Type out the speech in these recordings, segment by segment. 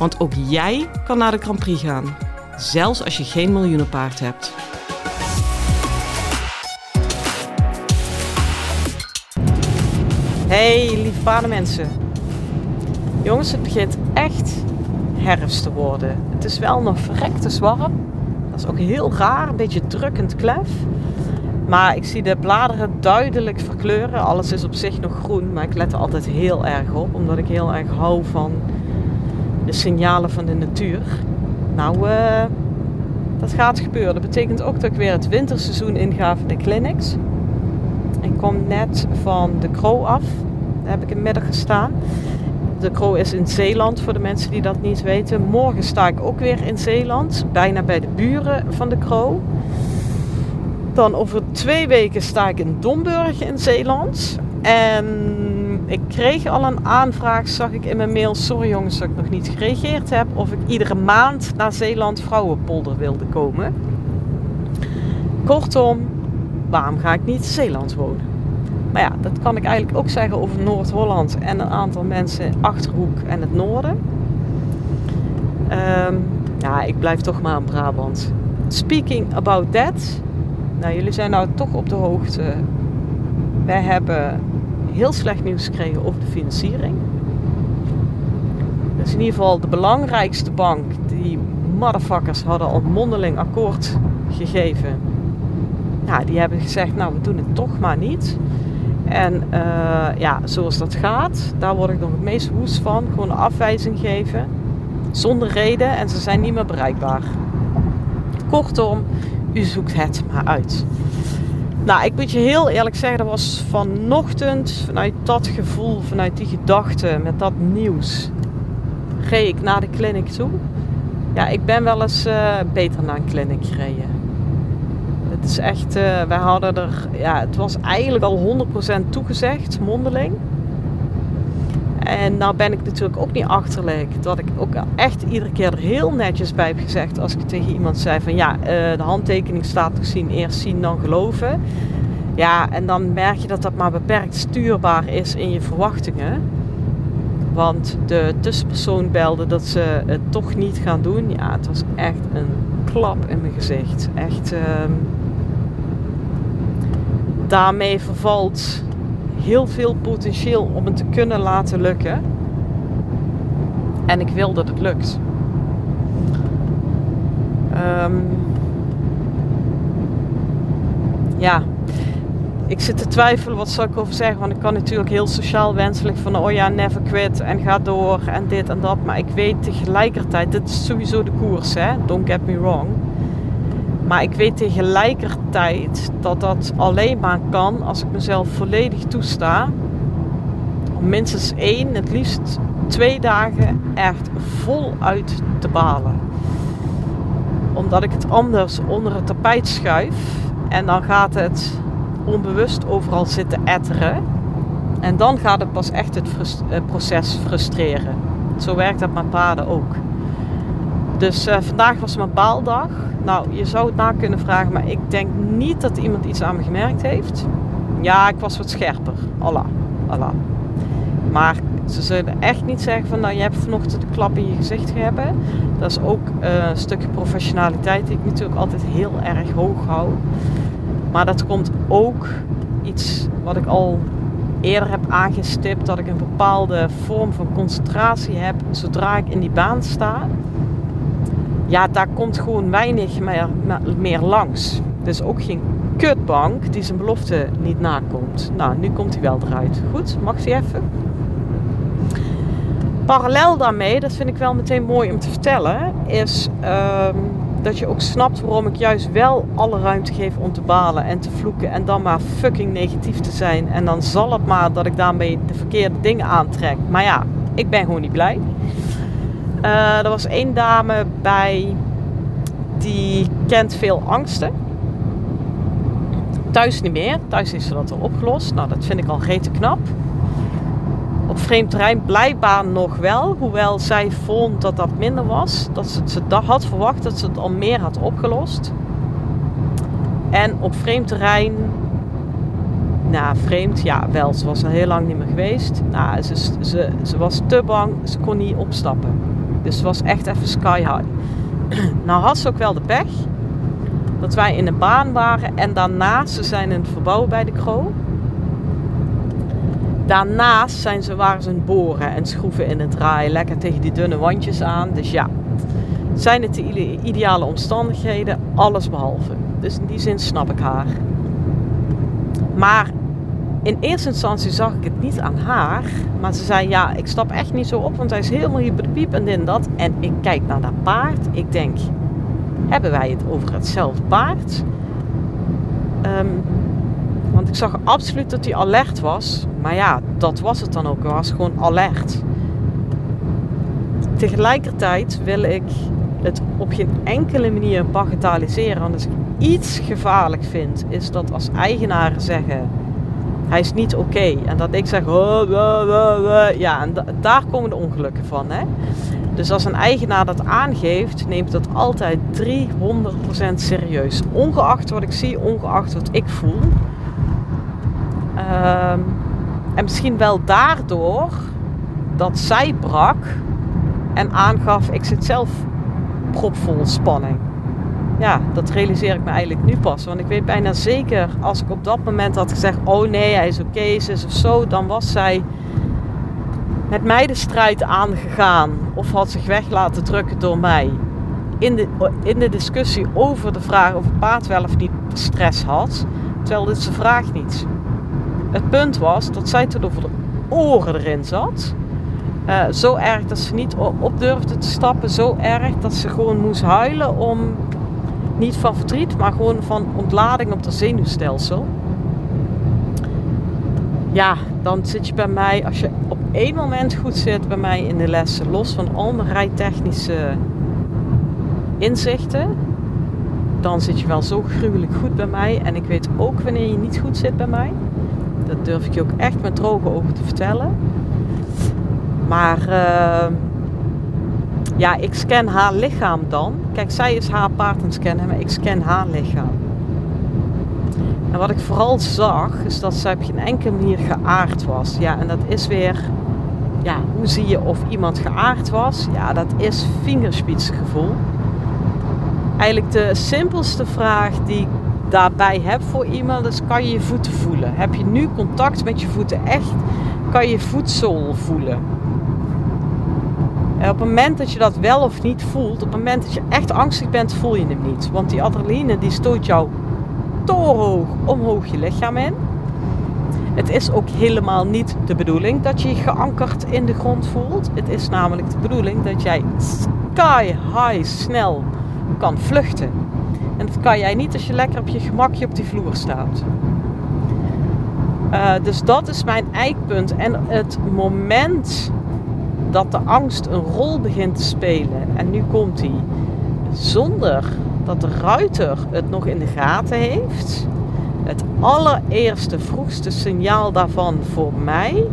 Want ook jij kan naar de Grand Prix gaan, zelfs als je geen miljoenenpaard hebt. Hey, lieve paardenmensen. Jongens, het begint echt herfst te worden. Het is wel nog verrekte warm. Dat is ook heel raar, een beetje drukkend klef. Maar ik zie de bladeren duidelijk verkleuren. Alles is op zich nog groen, maar ik let er altijd heel erg op. Omdat ik heel erg hou van de signalen van de natuur. Nou, uh, dat gaat gebeuren. Dat betekent ook dat ik weer het winterseizoen inga van de clinics. Ik kom net van de Kro af. Daar heb ik een middag gestaan. De Kro is in Zeeland, voor de mensen die dat niet weten. Morgen sta ik ook weer in Zeeland, bijna bij de buren van de Kro. Dan over twee weken sta ik in Domburg in Zeeland. En ik kreeg al een aanvraag, zag ik in mijn mail. Sorry jongens dat ik nog niet gereageerd heb. Of ik iedere maand naar Zeeland Vrouwenpolder wilde komen. Kortom, waarom ga ik niet Zeeland wonen? Maar ja, dat kan ik eigenlijk ook zeggen over Noord-Holland en een aantal mensen Achterhoek en het noorden. Um, ja, ik blijf toch maar in Brabant. Speaking about that. Nou, jullie zijn nou toch op de hoogte. Wij hebben heel slecht nieuws gekregen over de financiering. Dus in ieder geval de belangrijkste bank, die motherfuckers hadden al mondeling akkoord gegeven. Ja, die hebben gezegd, nou we doen het toch maar niet. En uh, ja, zoals dat gaat, daar word ik nog het meest woest van. Gewoon afwijzing geven. Zonder reden en ze zijn niet meer bereikbaar. Kortom, u zoekt het maar uit. Nou, ik moet je heel eerlijk zeggen, dat was vanochtend vanuit dat gevoel, vanuit die gedachte, met dat nieuws, reed ik naar de clinic toe. Ja, ik ben wel eens uh, beter naar een clinic gereden. Het is echt, uh, wij hadden er, ja, het was eigenlijk al 100% toegezegd, mondeling. En nou ben ik natuurlijk ook niet achterlijk dat ik ook echt iedere keer er heel netjes bij heb gezegd als ik tegen iemand zei van ja, uh, de handtekening staat nog zien, eerst zien dan geloven. Ja, en dan merk je dat dat maar beperkt stuurbaar is in je verwachtingen. Want de tussenpersoon belde dat ze het toch niet gaan doen. Ja, het was echt een klap in mijn gezicht. Echt. Uh, daarmee vervalt heel veel potentieel om het te kunnen laten lukken. En ik wil dat het lukt. Um, ja, ik zit te twijfelen wat zal ik over zeggen. Want ik kan natuurlijk heel sociaal wenselijk van oh ja, never quit en ga door en dit en dat. Maar ik weet tegelijkertijd, dit is sowieso de koers hè, don't get me wrong. Maar ik weet tegelijkertijd dat dat alleen maar kan als ik mezelf volledig toesta. Om minstens één, het liefst twee dagen echt voluit te balen. Omdat ik het anders onder het tapijt schuif. En dan gaat het onbewust overal zitten etteren. En dan gaat het pas echt het eh, proces frustreren. Zo werkt dat met paarden ook. Dus uh, vandaag was mijn baaldag. Nou, je zou het na kunnen vragen, maar ik denk niet dat iemand iets aan me gemerkt heeft. Ja, ik was wat scherper. Allah, Allah. Maar ze zullen echt niet zeggen van, nou, je hebt vanochtend een klap in je gezicht gehad. Dat is ook een stukje professionaliteit die ik natuurlijk altijd heel erg hoog hou. Maar dat komt ook iets wat ik al eerder heb aangestipt, dat ik een bepaalde vorm van concentratie heb zodra ik in die baan sta ja, daar komt gewoon weinig meer, meer langs. Dus ook geen kutbank die zijn belofte niet nakomt. Nou, nu komt hij wel eruit. Goed, mag hij even? Parallel daarmee, dat vind ik wel meteen mooi om te vertellen, is um, dat je ook snapt waarom ik juist wel alle ruimte geef om te balen en te vloeken en dan maar fucking negatief te zijn. En dan zal het maar dat ik daarmee de verkeerde dingen aantrek. Maar ja, ik ben gewoon niet blij. Uh, er was één dame bij die kent veel angsten. Thuis niet meer. Thuis is ze dat al opgelost. Nou, dat vind ik al rete knap. Op vreemd terrein blijkbaar nog wel. Hoewel zij vond dat dat minder was. Dat ze, ze had verwacht dat ze het al meer had opgelost. En op vreemd terrein nou, vreemd, ja, wel. Ze was al heel lang niet meer geweest. Nou, ze, ze was te bang, ze kon niet opstappen. Dus het was echt even sky high. nou had ze ook wel de pech dat wij in een baan waren en daarnaast, ze zijn in het verbouwen bij de Kro. Daarnaast zijn ze, waren ze aan boren en schroeven in het draaien, lekker tegen die dunne wandjes aan. Dus ja, zijn het de ideale omstandigheden? Alles behalve. Dus in die zin snap ik haar. Maar in eerste instantie zag ik het niet aan haar. Maar ze zei, ja, ik stap echt niet zo op, want hij is helemaal hier de piep en dit en dat. En ik kijk naar dat paard. Ik denk, hebben wij het over hetzelfde paard? Ehm, want ik zag absoluut dat hij alert was. Maar ja, dat was het dan ook. Hij was gewoon alert. Tegelijkertijd wil ik het op geen enkele manier bagatelliseren. Want als ik iets gevaarlijk vind, is dat als eigenaren zeggen hij is niet oké. En dat ik zeg, ja, en daar komen de ongelukken van. Hè? Dus als een eigenaar dat aangeeft, neemt dat altijd 300% serieus. Ongeacht wat ik zie, ongeacht wat ik voel. Ehm, en misschien wel daardoor dat zij brak en aangaf, ik zit zelf propvol spanning ja, dat realiseer ik me eigenlijk nu pas. Want ik weet bijna zeker, als ik op dat moment had gezegd: Oh nee, hij is oké, okay, is of zo, dan was zij met mij de strijd aangegaan. Of had zich weg laten drukken door mij. In de, in de discussie over de vraag of het paard wel of niet stress had. Terwijl dit ze vraag niet. Het punt was dat zij tot over de oren erin zat. Uh, zo erg dat ze niet op durfde te stappen. Zo erg dat ze gewoon moest huilen om niet van verdriet, maar gewoon van ontlading op het zenuwstelsel. Ja, dan zit je bij mij, als je op één moment goed zit bij mij in de lessen, los van al mijn rijtechnische inzichten, dan zit je wel zo gruwelijk goed bij mij. En ik weet ook wanneer je niet goed zit bij mij. Dat durf ik je ook echt met droge ogen te vertellen. Maar uh, ja, ik scan haar lichaam dan. Kijk, zij is haar paard aan scannen, maar ik scan haar lichaam. En wat ik vooral zag, is dat zij op geen enkele manier geaard was. Ja, en dat is weer, ja, hoe zie je of iemand geaard was? Ja, dat is vingerspitsgevoel. Eigenlijk de simpelste vraag die ik daarbij heb voor iemand is, kan je je voeten voelen? Heb je nu contact met je voeten echt? Kan je voetzool voelen? Op het moment dat je dat wel of niet voelt, op het moment dat je echt angstig bent, voel je hem niet. Want die adrenaline die stoot jou torenhoog omhoog je lichaam in. Het is ook helemaal niet de bedoeling dat je je geankerd in de grond voelt. Het is namelijk de bedoeling dat jij sky high snel kan vluchten. En dat kan jij niet als je lekker op je gemakje op die vloer staat. Uh, dus dat is mijn eikpunt. En het moment dat de angst een rol begint te spelen. En nu komt hij zonder dat de ruiter het nog in de gaten heeft. Het allereerste, vroegste signaal daarvan voor mij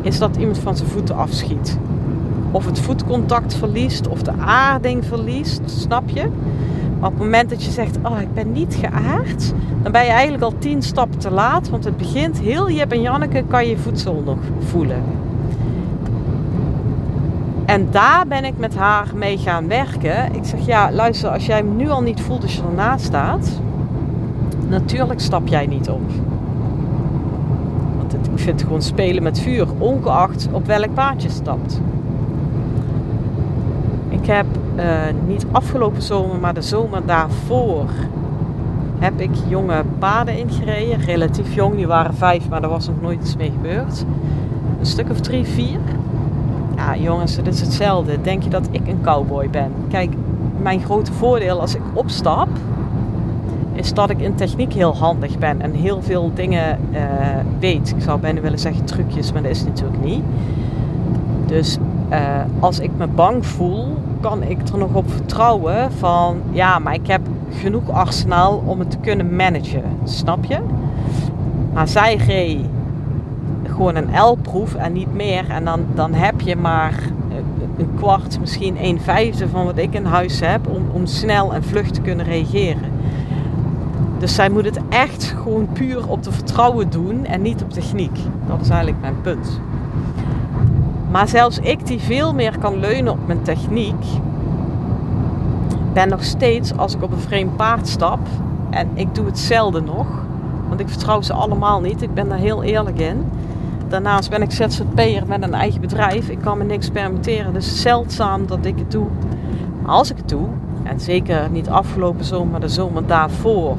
is dat iemand van zijn voeten afschiet. Of het voetcontact verliest, of de aarding verliest, snap je? Maar op het moment dat je zegt, oh ik ben niet geaard, dan ben je eigenlijk al tien stappen te laat. Want het begint heel Jep en Janneke kan je voedsel nog voelen. En daar ben ik met haar mee gaan werken. Ik zeg, ja, luister, als jij nu al niet voelt als je ernaast staat, natuurlijk stap jij niet op. Want het, ik vind gewoon spelen met vuur, ongeacht op welk paard je stapt. Ik heb uh, niet afgelopen zomer, maar de zomer daarvoor heb ik jonge paarden ingereden. Relatief jong, die waren vijf, maar er was nog nooit iets mee gebeurd. Een stuk of drie, vier. Ja, jongens, het is hetzelfde. Denk je dat ik een cowboy ben? Kijk, mijn grote voordeel als ik opstap, is dat ik in techniek heel handig ben en heel veel dingen uh, weet. Ik zou bijna willen zeggen trucjes, maar dat is natuurlijk niet. Dus eh, als ik me bang voel, kan ik er nog op vertrouwen van ja, maar ik heb genoeg arsenaal om het te kunnen managen. Snap je? Maar zij reed gewoon een L-proef en niet meer. En dan, dan heb je maar een kwart, misschien een vijfde van wat ik in huis heb om, om snel en vlug te kunnen reageren. Dus zij moet het echt gewoon puur op de vertrouwen doen en niet op techniek. Dat is eigenlijk mijn punt. Maar zelfs ik die veel meer kan leunen op mijn techniek, ben nog steeds als ik op een vreemd paard stap en ik doe het zelden nog, want ik vertrouw ze allemaal niet. Ik ben daar heel eerlijk in. Daarnaast ben ik ZZP'er met een eigen bedrijf. Ik kan me niks permitteren. Dus zeldzaam dat ik het doe. Als ik het doe, en zeker niet afgelopen zomer, maar de zomer daarvoor,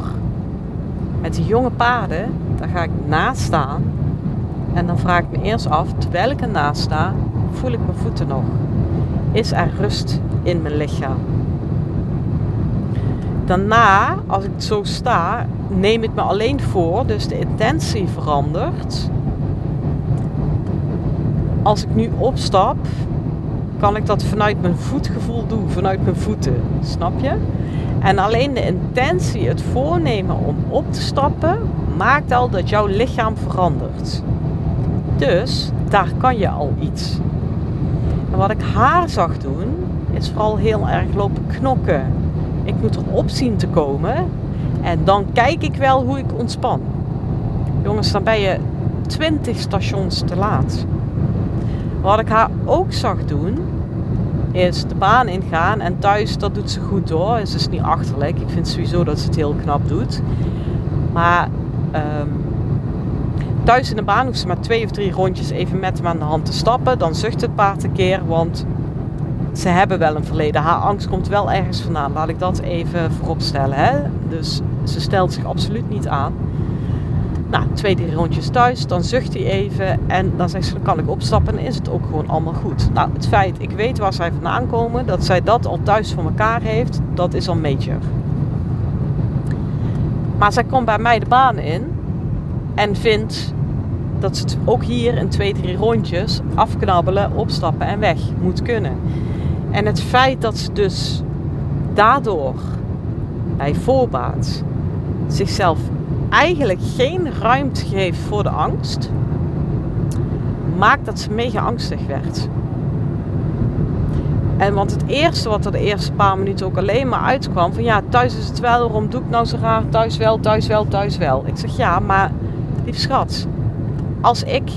met die jonge paarden, daar ga ik naast staan. En dan vraag ik me eerst af, terwijl ik ernaast sta, voel ik mijn voeten nog? Is er rust in mijn lichaam? Daarna, als ik zo sta, neem ik me alleen voor, dus de intentie verandert. Als ik nu opstap, kan ik dat vanuit mijn voetgevoel doen, vanuit mijn voeten. Snap je? En alleen de intentie, het voornemen om op te stappen, maakt al dat jouw lichaam verandert. Dus daar kan je al iets. En wat ik haar zag doen, is vooral heel erg lopen knokken. Ik moet erop zien te komen en dan kijk ik wel hoe ik ontspan. Jongens, dan ben je 20 stations te laat. Wat ik haar ook zag doen, is de baan ingaan. En thuis, dat doet ze goed door. Ze is niet achterlijk. Ik vind sowieso dat ze het heel knap doet. Maar um, thuis in de baan hoeft ze maar twee of drie rondjes even met hem aan de hand te stappen. Dan zucht het paard een keer, want ze hebben wel een verleden. Haar angst komt wel ergens vandaan. Laat ik dat even voorop stellen. Hè? Dus ze stelt zich absoluut niet aan. Nou, twee, drie rondjes thuis, dan zucht hij even en dan zegt ze, dan kan ik opstappen en is het ook gewoon allemaal goed. Nou, het feit, ik weet waar zij vandaan komen, dat zij dat al thuis voor elkaar heeft, dat is al major. Maar zij komt bij mij de baan in en vindt dat ze het ook hier in twee, drie rondjes afknabbelen, opstappen en weg moet kunnen. En het feit dat ze dus daardoor bij voorbaat zichzelf eigenlijk geen ruimte geeft voor de angst, maakt dat ze mega angstig werd. En want het eerste wat er de eerste paar minuten ook alleen maar uitkwam: van ja, thuis is het wel, waarom doe ik nou zo raar? Thuis wel, thuis wel, thuis wel. Ik zeg ja, maar lief schat, als ik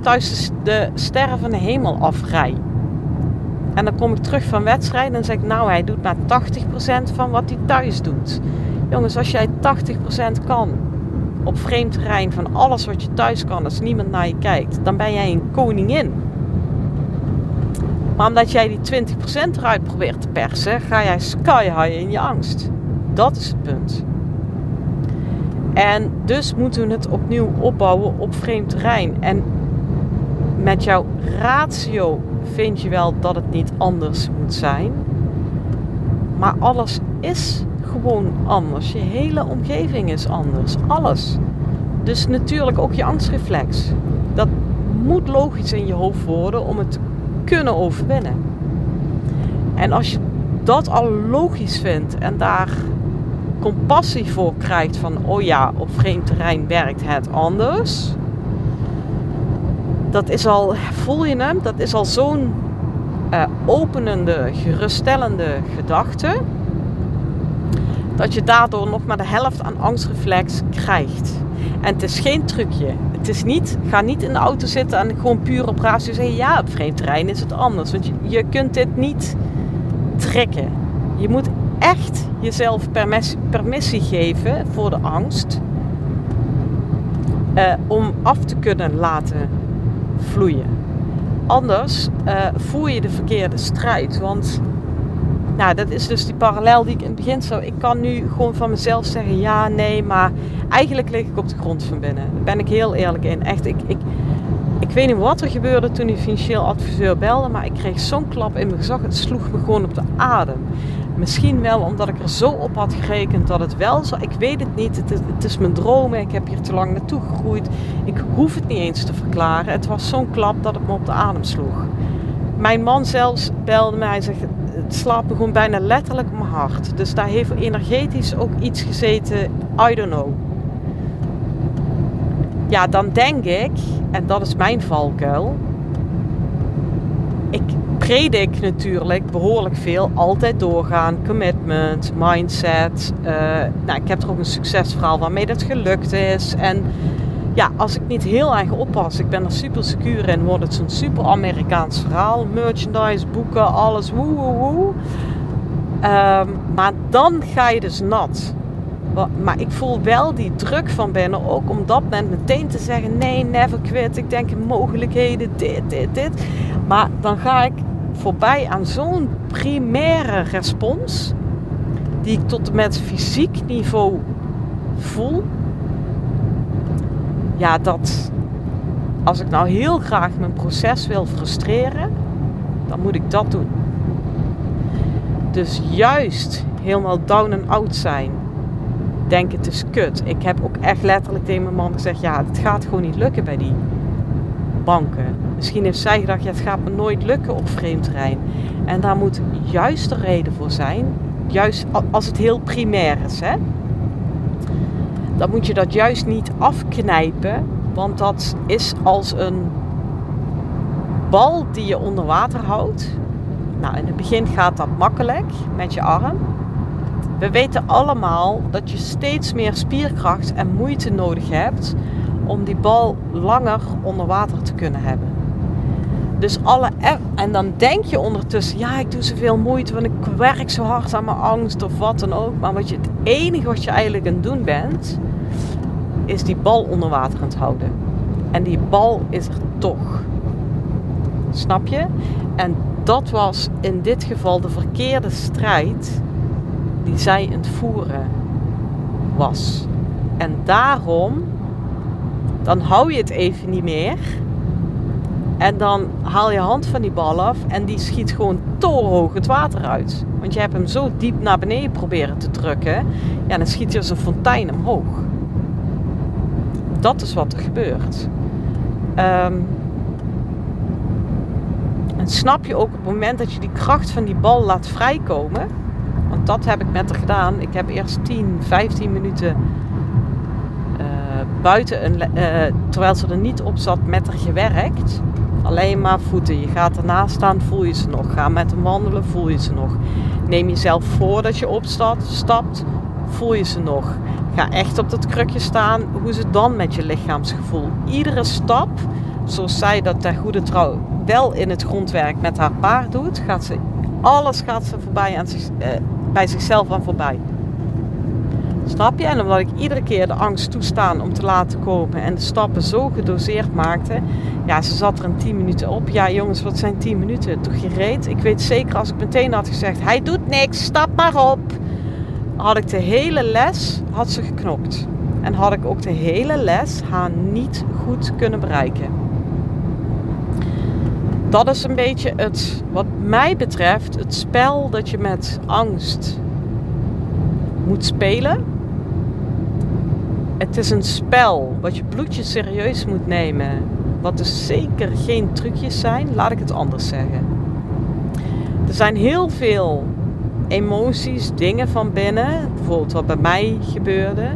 thuis de sterren van de hemel afrij en dan kom ik terug van wedstrijd en zeg ik nou, hij doet maar 80% van wat hij thuis doet. Jongens, als jij 80% kan op vreemd terrein van alles wat je thuis kan als niemand naar je kijkt, dan ben jij een koningin. Maar omdat jij die 20% eruit probeert te persen, ga jij sky high in je angst. Dat is het punt. En dus moeten we het opnieuw opbouwen op vreemd terrein. En met jouw ratio vind je wel dat het niet anders moet zijn. Maar alles is gewoon anders. Je hele omgeving is anders. Alles. Dus natuurlijk ook je angstreflex. Dat moet logisch in je hoofd worden om het te kunnen overwinnen. En als je dat al logisch vindt en daar compassie voor krijgt van oh ja, op vreemd terrein werkt het anders. Dat is al, voel je hem? Dat is al zo'n uh, openende, geruststellende gedachte dat je daardoor nog maar de helft aan angstreflex krijgt. En het is geen trucje. Het is niet, ga niet in de auto zitten en gewoon puur op ratio zeggen, ja, op vreemd terrein is het anders. Want je, kunt dit niet trekken. Je moet echt jezelf permissie, permissie geven voor de angst. Uh, om af te kunnen laten vloeien. Anders uh, voer je de verkeerde strijd. Want nou, dat is dus die parallel die ik in het begin zo. Ik kan nu gewoon van mezelf zeggen ja, nee, maar eigenlijk lig ik op de grond van binnen. Daar ben ik heel eerlijk in. Echt, ik, ik, ik weet niet wat er gebeurde toen die financieel adviseur belde, maar ik kreeg zo'n klap in mijn gezag. Het sloeg me gewoon op de adem. Misschien wel omdat ik er zo op had gerekend dat het wel zo. Ik weet het niet. Het is, het is mijn dromen. Ik heb hier te lang naartoe gegroeid. Ik hoef het niet eens te verklaren. Het was zo'n klap dat het me op de adem sloeg. mijn man zelfs belde mij en zegt, het slaapt me gewoon bijna letterlijk op mijn hart. Dus daar heeft energetisch ook iets gezeten, I don't know. Ja, dan denk ik, en dat is mijn valkuil. Ik predik natuurlijk behoorlijk veel, altijd doorgaan, commitment, mindset. Uh, nou, ik heb er ook een succesverhaal waarmee dat gelukt is. En ja, als ik niet heel erg oppas, ik ben er super secuur in, wordt het zo'n super Amerikaans verhaal. Merchandise, boeken, alles, woe woe woe. Ehm, maar dan ga je dus nat. Maar ik voel wel die druk van binnen, ook om dat moment meteen te zeggen: nee, never quit. Ik denk in mogelijkheden, dit, dit, dit. Maar dan ga ik voorbij aan zo'n primaire respons, die ik tot en met fysiek niveau voel ja, dat als ik nou heel graag mijn proces wil frustreren, dan moet ik dat doen. Dus juist helemaal down en out zijn. Denk het is kut. Ik heb ook echt letterlijk tegen mijn man gezegd: ja, het gaat gewoon niet lukken bij die banken. Misschien heeft zij gedacht: ja, het gaat me nooit lukken op vreemd terrein. En daar moet juist de reden voor zijn. Juist als het heel primair is. Hè? Dan moet je dat juist niet afknijpen. Want dat is als een bal die je onder water houdt. Nou, in het begin gaat dat makkelijk met je arm. We weten allemaal dat je steeds meer spierkracht en moeite nodig hebt om die bal langer onder water te kunnen hebben. Dus alle en dan denk je ondertussen, ja, ik doe zoveel moeite, want ik werk zo hard aan mijn angst of wat dan ook. Maar wat je, het enige wat je eigenlijk aan het doen bent, is die bal onder water aan het houden. En die bal is er toch. Snap je? En dat was in dit geval de verkeerde strijd die zij aan het voeren was. En daarom, dan hou je het even niet meer. En dan haal je hand van die bal af en die schiet gewoon torenhoog het water uit. Want je hebt hem zo diep naar beneden proberen te drukken. Ja, dan schiet je als een fontein omhoog dat is wat er gebeurt. Ehm, en snap je ook op het moment dat je die kracht van die bal laat vrijkomen. Want dat heb ik met haar gedaan. Ik heb eerst 10, 15 minuten uh, buiten, een, uh, terwijl ze er niet op zat, met haar gewerkt. Alleen maar voeten. Je gaat ernaast staan, voel je ze nog. Ga met hem wandelen, voel je ze nog. Neem jezelf voor dat je opstapt, stapt, voel je ze nog. Ga echt op dat krukje staan. Hoe is het dan met je lichaamsgevoel? Iedere stap, zoals zij dat ter goede trouw wel in het grondwerk met haar paard doet, gaat ze, alles gaat ze voorbij aan zich, eh, bij zichzelf aan voorbij. Snap je? En omdat ik iedere keer de angst toestaan om te laten komen en de stappen zo gedoseerd maakte. Ja, ze zat er een 10 minuten op. Ja, jongens, wat zijn 10 minuten? Toch gereed? Ik weet zeker als ik meteen had gezegd: hij doet niks, stap maar op had ik de hele les had ze geknokt. En had ik ook de hele les haar niet goed kunnen bereiken. Dat is een beetje het, wat mij betreft, het spel dat je met angst moet spelen. Het is een spel wat je bloedje serieus moet nemen. Wat dus zeker geen trucjes zijn, laat ik het anders zeggen. Er zijn heel veel emoties, dingen van binnen, bijvoorbeeld wat bij mij gebeurde,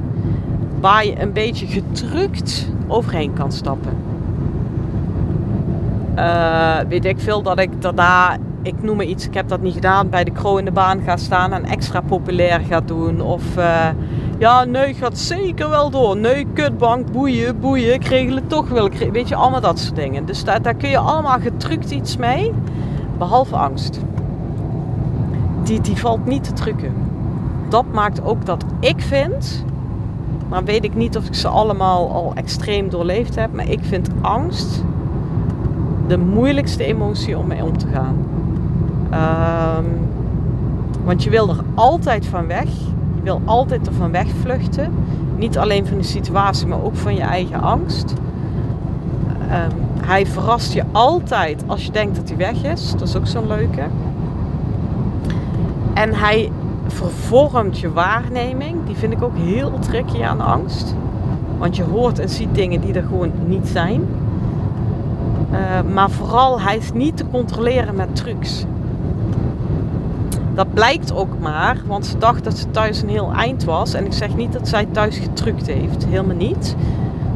waar je een beetje gedrukt overheen kan stappen. Uh, weet ik veel dat ik daarna, ik noem me iets, ik heb dat niet gedaan, bij de kroon in de baan ga staan en extra populair ga doen. Of uh, ja, nee, gaat zeker wel door. Nee, kutbank, boeien, boeien, ik regel het toch wel. Weet je, allemaal dat soort dingen. Dus daar, daar kun je allemaal gedrukt iets mee, behalve angst die, die valt niet te drukken. Dat maakt ook dat ik vind, maar weet ik niet of ik ze allemaal al extreem doorleefd heb, maar ik vind angst de moeilijkste emotie om mee om te gaan. Um, want je wil er altijd van weg. Wil altijd ervan wegvluchten. Niet alleen van de situatie, maar ook van je eigen angst. Um, hij verrast je altijd als je denkt dat hij weg is. Dat is ook zo'n leuke. En hij vervormt je waarneming. Die vind ik ook heel tricky aan angst. Want je hoort en ziet dingen die er gewoon niet zijn. Uh, maar vooral, hij is niet te controleren met trucs. Dat blijkt ook maar, want ze dacht dat ze thuis een heel eind was. En ik zeg niet dat zij thuis getrukt heeft, helemaal niet.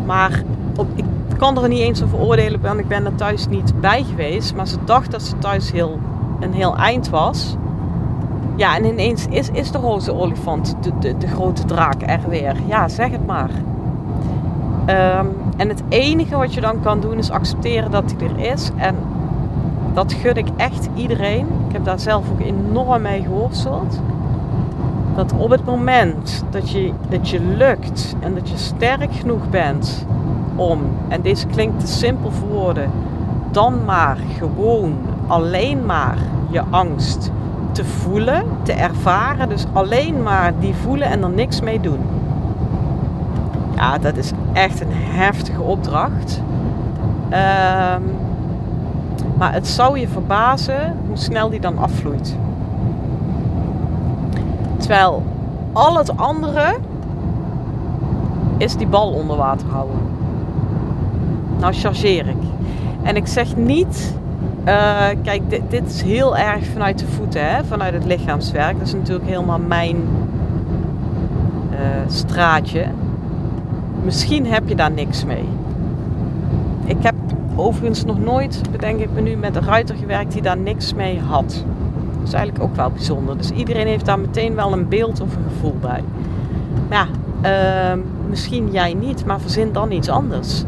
Maar op, ik kan er niet eens over oordelen, want ik ben er thuis niet bij geweest. Maar ze dacht dat ze thuis heel, een heel eind was. Ja, en ineens is, is de roze olifant, de, de, de grote draak, er weer. Ja, zeg het maar. Um, en het enige wat je dan kan doen is accepteren dat hij er is. En dat gun ik echt iedereen. Ik heb daar zelf ook enorm mee geworsteld. Dat op het moment dat je, dat je lukt en dat je sterk genoeg bent om, en deze klinkt te simpel voor woorden, dan maar gewoon alleen maar je angst te voelen, te ervaren. Dus alleen maar die voelen en er niks mee doen. Ja, dat is echt een heftige opdracht. Um, maar het zou je verbazen hoe snel die dan afvloeit. Terwijl al het andere is die bal onder water houden. Nou chargeer ik. En ik zeg niet, uh, kijk, dit, dit, is heel erg vanuit de voeten, hè? vanuit het lichaamswerk. Dat is natuurlijk helemaal mijn uh, straatje. Misschien heb je daar niks mee. Ik heb overigens nog nooit, bedenk ik me nu, met een ruiter gewerkt die daar niks mee had. Dat is eigenlijk ook wel bijzonder. Dus iedereen heeft daar meteen wel een beeld of een gevoel bij. Maar ja, uh, misschien jij niet, maar verzin dan iets anders.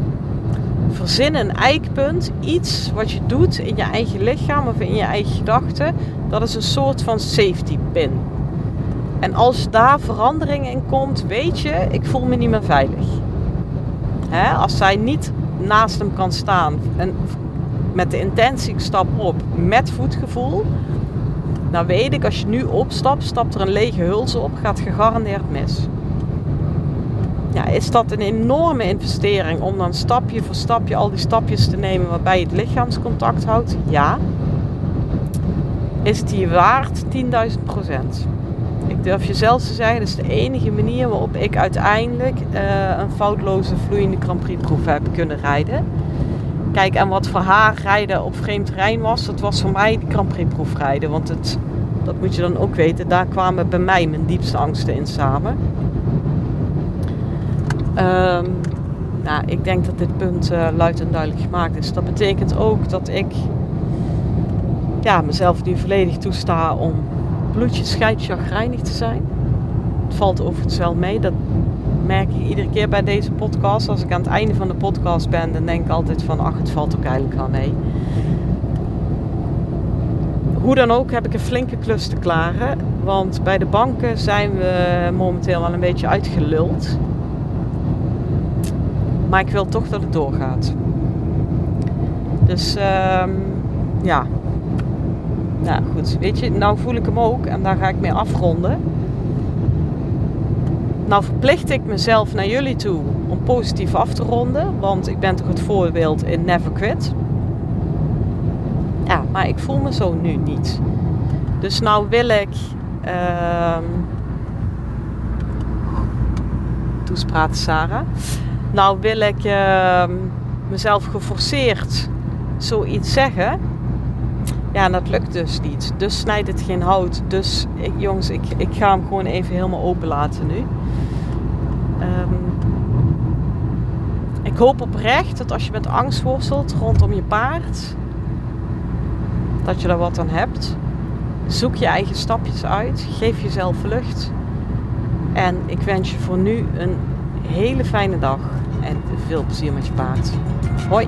Verzin een eikpunt, iets wat je doet in je eigen lichaam of in je eigen gedachten. Dat is een soort van safety pin. En als daar verandering in komt, weet je, ik voel me niet meer veilig. Als zij niet naast hem kan staan en met de intentie ik stap op met voetgevoel, dan weet ik als je nu opstapt, stapt er een lege huls op, gaat gegarandeerd mis. Ja, is dat een enorme investering om dan stapje voor stapje al die stapjes te nemen waarbij je het lichaamscontact houdt? Ja. Is die waard 10.000 procent? Ik durf je zelfs te zeggen, dat is de enige manier waarop ik uiteindelijk uh, een foutloze vloeiende Grand Prix proef heb kunnen rijden. Kijk, en wat voor haar rijden op vreemd terrein was, dat was voor mij de Grand Prix proef rijden. Want het, dat moet je dan ook weten, daar kwamen bij mij mijn diepste angsten in samen. Um, nou, ik denk dat dit punt uh, luid en duidelijk gemaakt is. Dat betekent ook dat ik ja, mezelf nu volledig toesta om bloedje scheidchagrijnig te zijn. Het valt overigens wel mee. Dat merk ik iedere keer bij deze podcast. Als ik aan het einde van de podcast ben, dan denk ik altijd van... ach, het valt ook eigenlijk wel mee. Hoe dan ook heb ik een flinke klus te klaren. Want bij de banken zijn we momenteel wel een beetje uitgeluld. Maar ik wil toch dat het doorgaat. Dus uh, ja, nou goed, weet je, nou voel ik hem ook en daar ga ik mee afronden. Nou verplicht ik mezelf naar jullie toe om positief af te ronden, want ik ben toch het voorbeeld in Never Quit. Ja, maar ik voel me zo nu niet. Dus nou wil ik uh, toespraak Sarah. Nou wil ik uh, mezelf geforceerd zoiets zeggen ja, en dat lukt dus niet. Dus snijdt het geen hout. Dus jongens, ik, ik ga hem gewoon even helemaal open laten nu. Um, ik hoop oprecht dat als je met angst worstelt rondom je paard, dat je er wat aan hebt. Zoek je eigen stapjes uit. Geef jezelf lucht. En ik wens je voor nu een hele fijne dag. En veel plezier met je paard. Hoi!